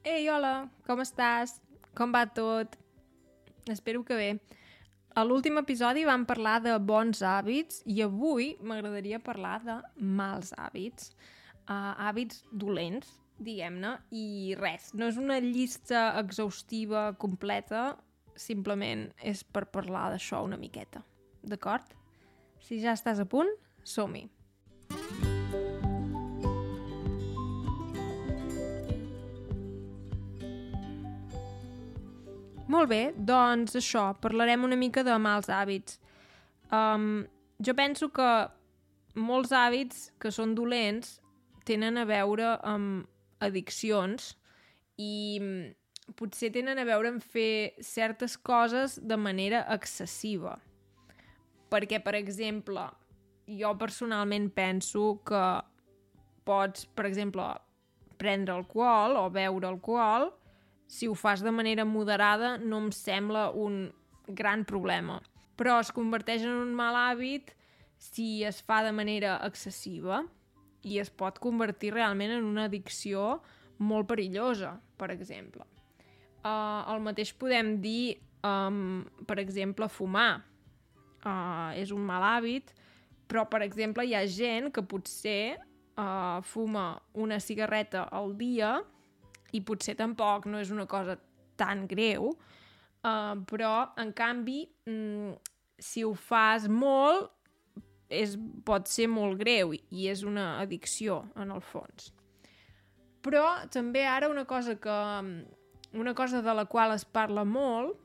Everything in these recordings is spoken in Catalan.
Ei, hola, com estàs? Com va tot? Espero que bé. A l'últim episodi vam parlar de bons hàbits i avui m'agradaria parlar de mals hàbits. Uh, hàbits dolents, diguem-ne, i res, no és una llista exhaustiva completa, simplement és per parlar d'això una miqueta. D'acord? Si ja estàs a punt, som-hi. Molt bé, doncs això, parlarem una mica de mals hàbits. Um, jo penso que molts hàbits que són dolents tenen a veure amb addiccions i mm, potser tenen a veure amb fer certes coses de manera excessiva. Perquè, per exemple, jo personalment penso que pots, per exemple, prendre alcohol o beure alcohol si ho fas de manera moderada no em sembla un gran problema. Però es converteix en un mal hàbit si es fa de manera excessiva i es pot convertir realment en una addicció molt perillosa, per exemple. Uh, el mateix podem dir, um, per exemple, fumar. Uh, és un mal hàbit, però, per exemple, hi ha gent que potser uh, fuma una cigarreta al dia i potser tampoc no és una cosa tan greu, uh, però, en canvi, mm, si ho fas molt, és, pot ser molt greu i és una addicció, en el fons. Però també ara una cosa que una cosa de la qual es parla molt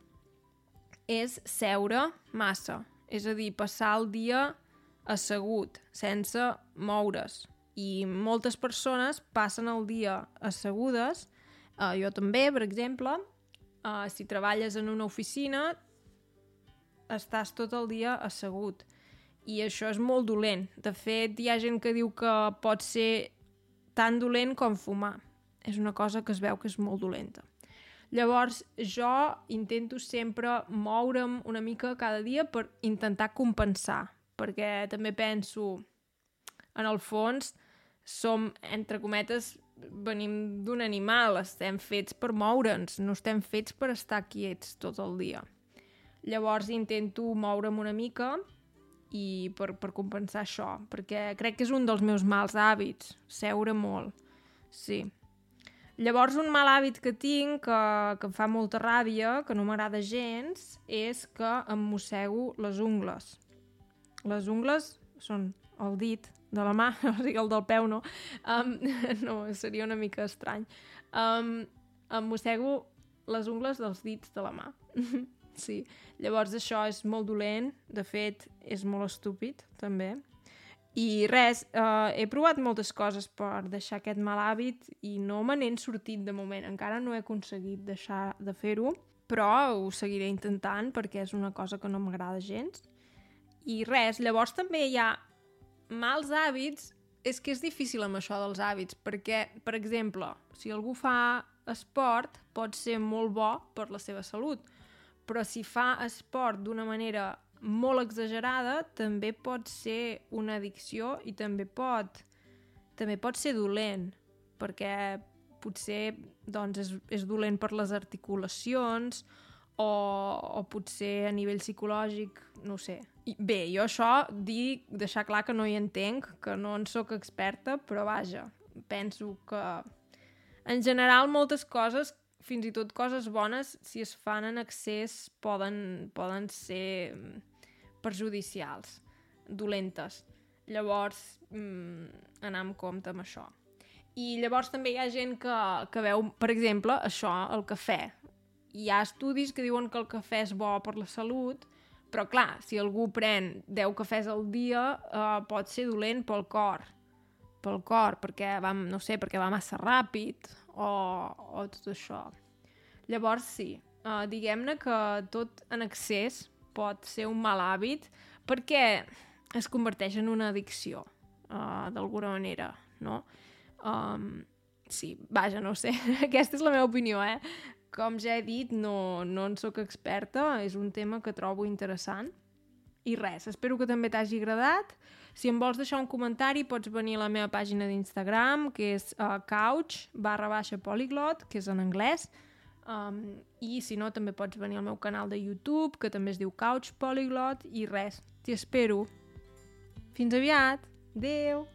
és seure massa, és a dir, passar el dia assegut, sense moure's. I moltes persones passen el dia assegudes Uh, jo també, per exemple, uh, si treballes en una oficina, estàs tot el dia assegut. I això és molt dolent. De fet, hi ha gent que diu que pot ser tan dolent com fumar. És una cosa que es veu que és molt dolenta. Llavors, jo intento sempre moure'm una mica cada dia per intentar compensar, perquè també penso, en el fons, som, entre cometes, venim d'un animal, estem fets per moure'ns, no estem fets per estar quiets tot el dia. Llavors intento moure'm una mica i per, per compensar això, perquè crec que és un dels meus mals hàbits, seure molt, sí. Llavors un mal hàbit que tinc, que, que em fa molta ràbia, que no m'agrada gens, és que em mossego les ungles. Les ungles són el dit de la mà, o sigui, el del peu no, um, no, seria una mica estrany. Um, em mossego les ungles dels dits de la mà. sí, llavors això és molt dolent, de fet, és molt estúpid, també. I res, uh, he provat moltes coses per deixar aquest mal hàbit i no me n'he sortit de moment. Encara no he aconseguit deixar de fer-ho, però ho seguiré intentant perquè és una cosa que no m'agrada gens. I res, llavors també hi ha mals hàbits és que és difícil amb això dels hàbits, perquè, per exemple, si algú fa esport, pot ser molt bo per la seva salut, però si fa esport d'una manera molt exagerada, també pot ser una addicció i també pot, també pot ser dolent, perquè potser doncs, és, és dolent per les articulacions o, o potser a nivell psicològic, no sé, bé, jo això dic, deixar clar que no hi entenc, que no en sóc experta, però vaja, penso que en general moltes coses, fins i tot coses bones, si es fan en excés, poden, poden ser mm, perjudicials, dolentes. Llavors, mmm, anar amb compte amb això. I llavors també hi ha gent que, que veu, per exemple, això, el cafè. Hi ha estudis que diuen que el cafè és bo per la salut, però clar, si algú pren 10 cafès al dia, uh, pot ser dolent pel cor. Pel cor, perquè va, no sé, perquè va massa ràpid o, o tot això. Llavors sí, uh, diguem-ne que tot en excés pot ser un mal hàbit perquè es converteix en una addicció, uh, d'alguna manera, no? Um, sí, vaja, no sé, aquesta és la meva opinió, eh? Com ja he dit, no, no en sóc experta, és un tema que trobo interessant. I res, espero que també t'hagi agradat. Si em vols deixar un comentari, pots venir a la meva pàgina d'Instagram, que és uh, couch barra baixa polyglot, que és en anglès, um, i si no, també pots venir al meu canal de YouTube, que també es diu Couch Polyglot, i res, t'hi espero. Fins aviat! Adéu!